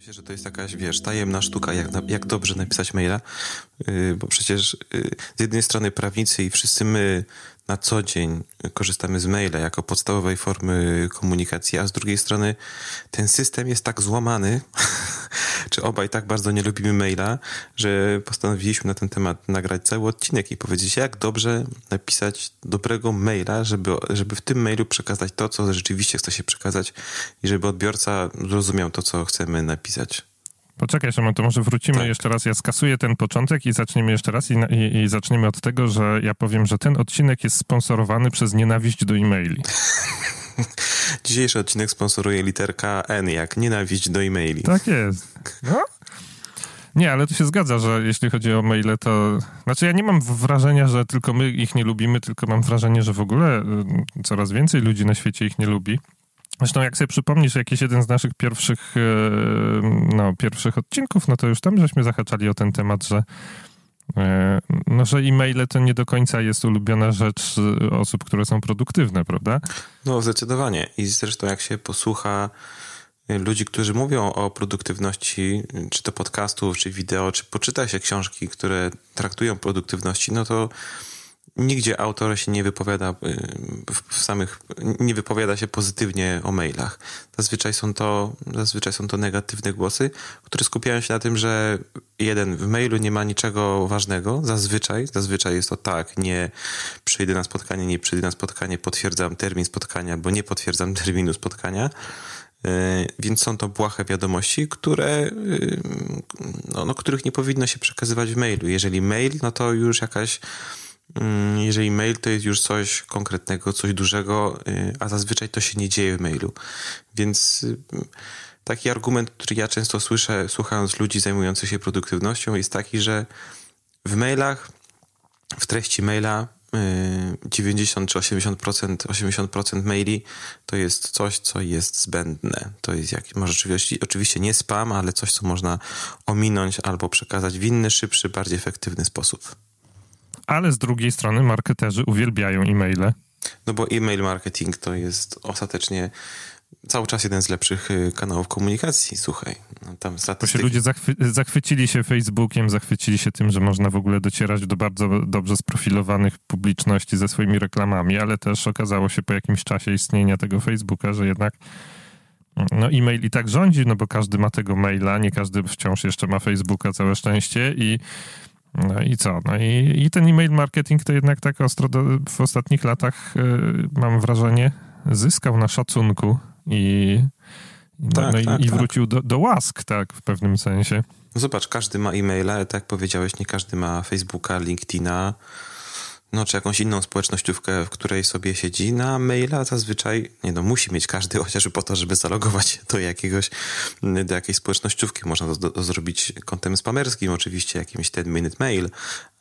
Myślę, że to jest jakaś, wiesz, tajemna sztuka, jak, jak dobrze napisać maila, yy, bo przecież yy, z jednej strony prawnicy i wszyscy my na co dzień korzystamy z maila jako podstawowej formy komunikacji, a z drugiej strony ten system jest tak złamany, czy obaj tak bardzo nie lubimy maila, że postanowiliśmy na ten temat nagrać cały odcinek i powiedzieć, jak dobrze napisać dobrego maila, żeby, żeby w tym mailu przekazać to, co rzeczywiście chce się przekazać i żeby odbiorca zrozumiał to, co chcemy napisać. Poczekaj, Szymon, to może wrócimy tak. jeszcze raz. Ja skasuję ten początek i zaczniemy jeszcze raz i, i, i, zaczniemy od tego, że ja powiem, że ten odcinek jest sponsorowany przez nienawiść do e-maili. Dzisiejszy odcinek sponsoruje literka N, jak nienawiść do e-maili. Tak jest. No? Nie, ale to się zgadza, że jeśli chodzi o maile, to... Znaczy ja nie mam wrażenia, że tylko my ich nie lubimy, tylko mam wrażenie, że w ogóle y, coraz więcej ludzi na świecie ich nie lubi. Zresztą jak sobie przypomnisz jakiś jeden z naszych pierwszych, e, no, pierwszych odcinków, no to już tam żeśmy zahaczali o ten temat, że no, że e-maile to nie do końca jest ulubiona rzecz osób, które są produktywne, prawda? No, zdecydowanie. I zresztą jak się posłucha ludzi, którzy mówią o produktywności, czy to podcastów, czy wideo, czy poczyta się książki, które traktują produktywności, no to nigdzie autor się nie wypowiada y, w samych, nie wypowiada się pozytywnie o mailach. Zazwyczaj są to, zazwyczaj są to negatywne głosy, które skupiają się na tym, że jeden, w mailu nie ma niczego ważnego, zazwyczaj, zazwyczaj jest to tak, nie przyjdę na spotkanie, nie przyjdę na spotkanie, potwierdzam termin spotkania, bo nie potwierdzam terminu spotkania. Y, więc są to błahe wiadomości, które, y, no, no, których nie powinno się przekazywać w mailu. Jeżeli mail, no to już jakaś jeżeli mail to jest już coś konkretnego, coś dużego, y, a zazwyczaj to się nie dzieje w mailu. Więc y, taki argument, który ja często słyszę, słuchając ludzi zajmujących się produktywnością, jest taki, że w mailach, w treści maila 90 y, czy 80%, 80% maili to jest coś, co jest zbędne. To jest jak, może oczywiście, oczywiście nie spam, ale coś, co można ominąć albo przekazać w inny, szybszy, bardziej efektywny sposób ale z drugiej strony marketerzy uwielbiają e-maile. No bo e-mail marketing to jest ostatecznie cały czas jeden z lepszych y, kanałów komunikacji, słuchaj. No tam statystyki... Bo się ludzie zachwy zachwycili się Facebookiem, zachwycili się tym, że można w ogóle docierać do bardzo dobrze sprofilowanych publiczności ze swoimi reklamami, ale też okazało się po jakimś czasie istnienia tego Facebooka, że jednak no e-mail i tak rządzi, no bo każdy ma tego maila, nie każdy wciąż jeszcze ma Facebooka, całe szczęście i no i co? No i, i ten e-mail marketing to jednak tak ostro do, w ostatnich latach yy, mam wrażenie zyskał na szacunku i, no, tak, no i, tak, i, tak. wrócił tak. do, do łask, tak, w pewnym sensie. Zobacz, każdy ma e-maila, ale tak jak powiedziałeś, nie każdy ma Facebooka, LinkedIna, no, czy jakąś inną społecznościówkę, w której sobie siedzi na maila zazwyczaj, nie no, musi mieć każdy chociażby po to, żeby zalogować do jakiegoś, do jakiejś społecznościówki. Można to, to, zrobić kontem spamerskim, oczywiście jakimś 10 minute mail,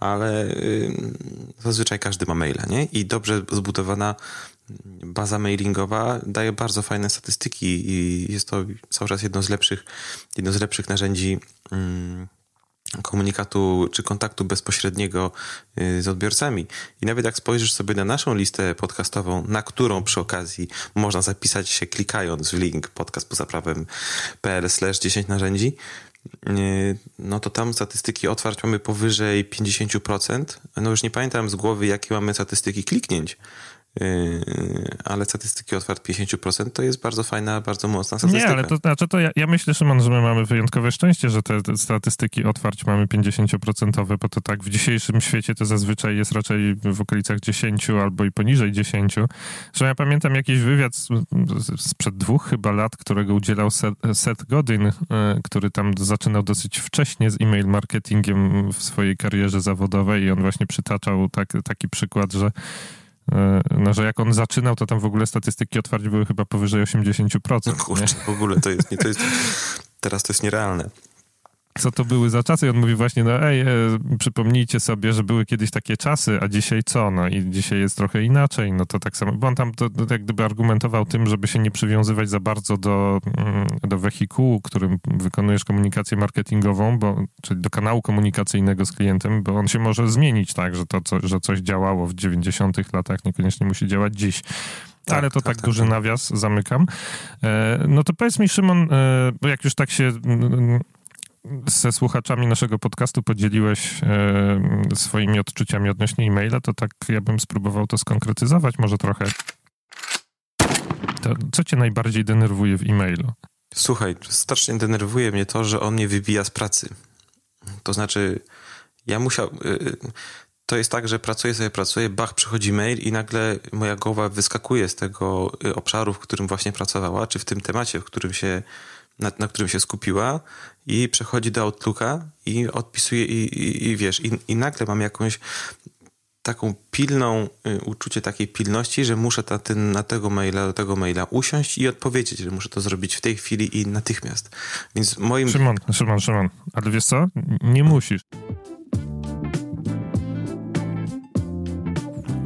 ale yy, zazwyczaj każdy ma maila, nie? I dobrze zbudowana baza mailingowa daje bardzo fajne statystyki i jest to cały czas jedno z lepszych, jedno z lepszych narzędzi yy, komunikatu czy kontaktu bezpośredniego y, z odbiorcami. I nawet jak spojrzysz sobie na naszą listę podcastową, na którą przy okazji można zapisać się klikając w link podcast poza prawem.pl slash 10 narzędzi, y, no to tam statystyki otwarć mamy powyżej 50%. No już nie pamiętam z głowy, jakie mamy statystyki kliknięć, ale statystyki otwart 50% to jest bardzo fajna, bardzo mocna statystyka. Nie, ale to znaczy to ja, ja myślę, Szymon, że my mamy wyjątkowe szczęście, że te, te statystyki otwarć mamy 50%, bo to tak w dzisiejszym świecie to zazwyczaj jest raczej w okolicach 10 albo i poniżej 10. Że ja pamiętam jakiś wywiad sprzed dwóch chyba lat, którego udzielał Seth Godin, yy, który tam zaczynał dosyć wcześnie z e-mail marketingiem w swojej karierze zawodowej i on właśnie przytaczał tak, taki przykład, że E, no, że jak on zaczynał, to tam w ogóle statystyki otwarć były chyba powyżej 80%. No kurczę, nie? w ogóle to jest, nie, to jest, teraz to jest nierealne co to były za czasy. I on mówi właśnie, no ej, e, przypomnijcie sobie, że były kiedyś takie czasy, a dzisiaj co? No i dzisiaj jest trochę inaczej. No to tak samo, bo on tam to, to jak gdyby argumentował tym, żeby się nie przywiązywać za bardzo do, mm, do wehikułu, którym wykonujesz komunikację marketingową, bo, czyli do kanału komunikacyjnego z klientem, bo on się może zmienić tak, że to, co, że coś działało w 90 latach, niekoniecznie musi działać dziś. Tak, ale to tak, tak, tak duży tak. nawias, zamykam. E, no to powiedz mi, Szymon, e, bo jak już tak się mm, ze słuchaczami naszego podcastu podzieliłeś e, swoimi odczuciami odnośnie e-maila, to tak ja bym spróbował to skonkretyzować może trochę. To, co cię najbardziej denerwuje w e-mailu? Słuchaj, strasznie denerwuje mnie to, że on mnie wybija z pracy. To znaczy, ja musiał. Y, to jest tak, że pracuję sobie, pracuję, bach, przychodzi mail i nagle moja głowa wyskakuje z tego y, obszaru, w którym właśnie pracowała, czy w tym temacie, w którym się, na, na którym się skupiła i przechodzi do Outlooka i odpisuje i, i, i wiesz, i, i nagle mam jakąś taką pilną, y, uczucie takiej pilności, że muszę ta, ten, na tego maila, do tego maila usiąść i odpowiedzieć, że muszę to zrobić w tej chwili i natychmiast. Więc moim... Szymon, Szymon, Szymon, ale wiesz co? Nie musisz.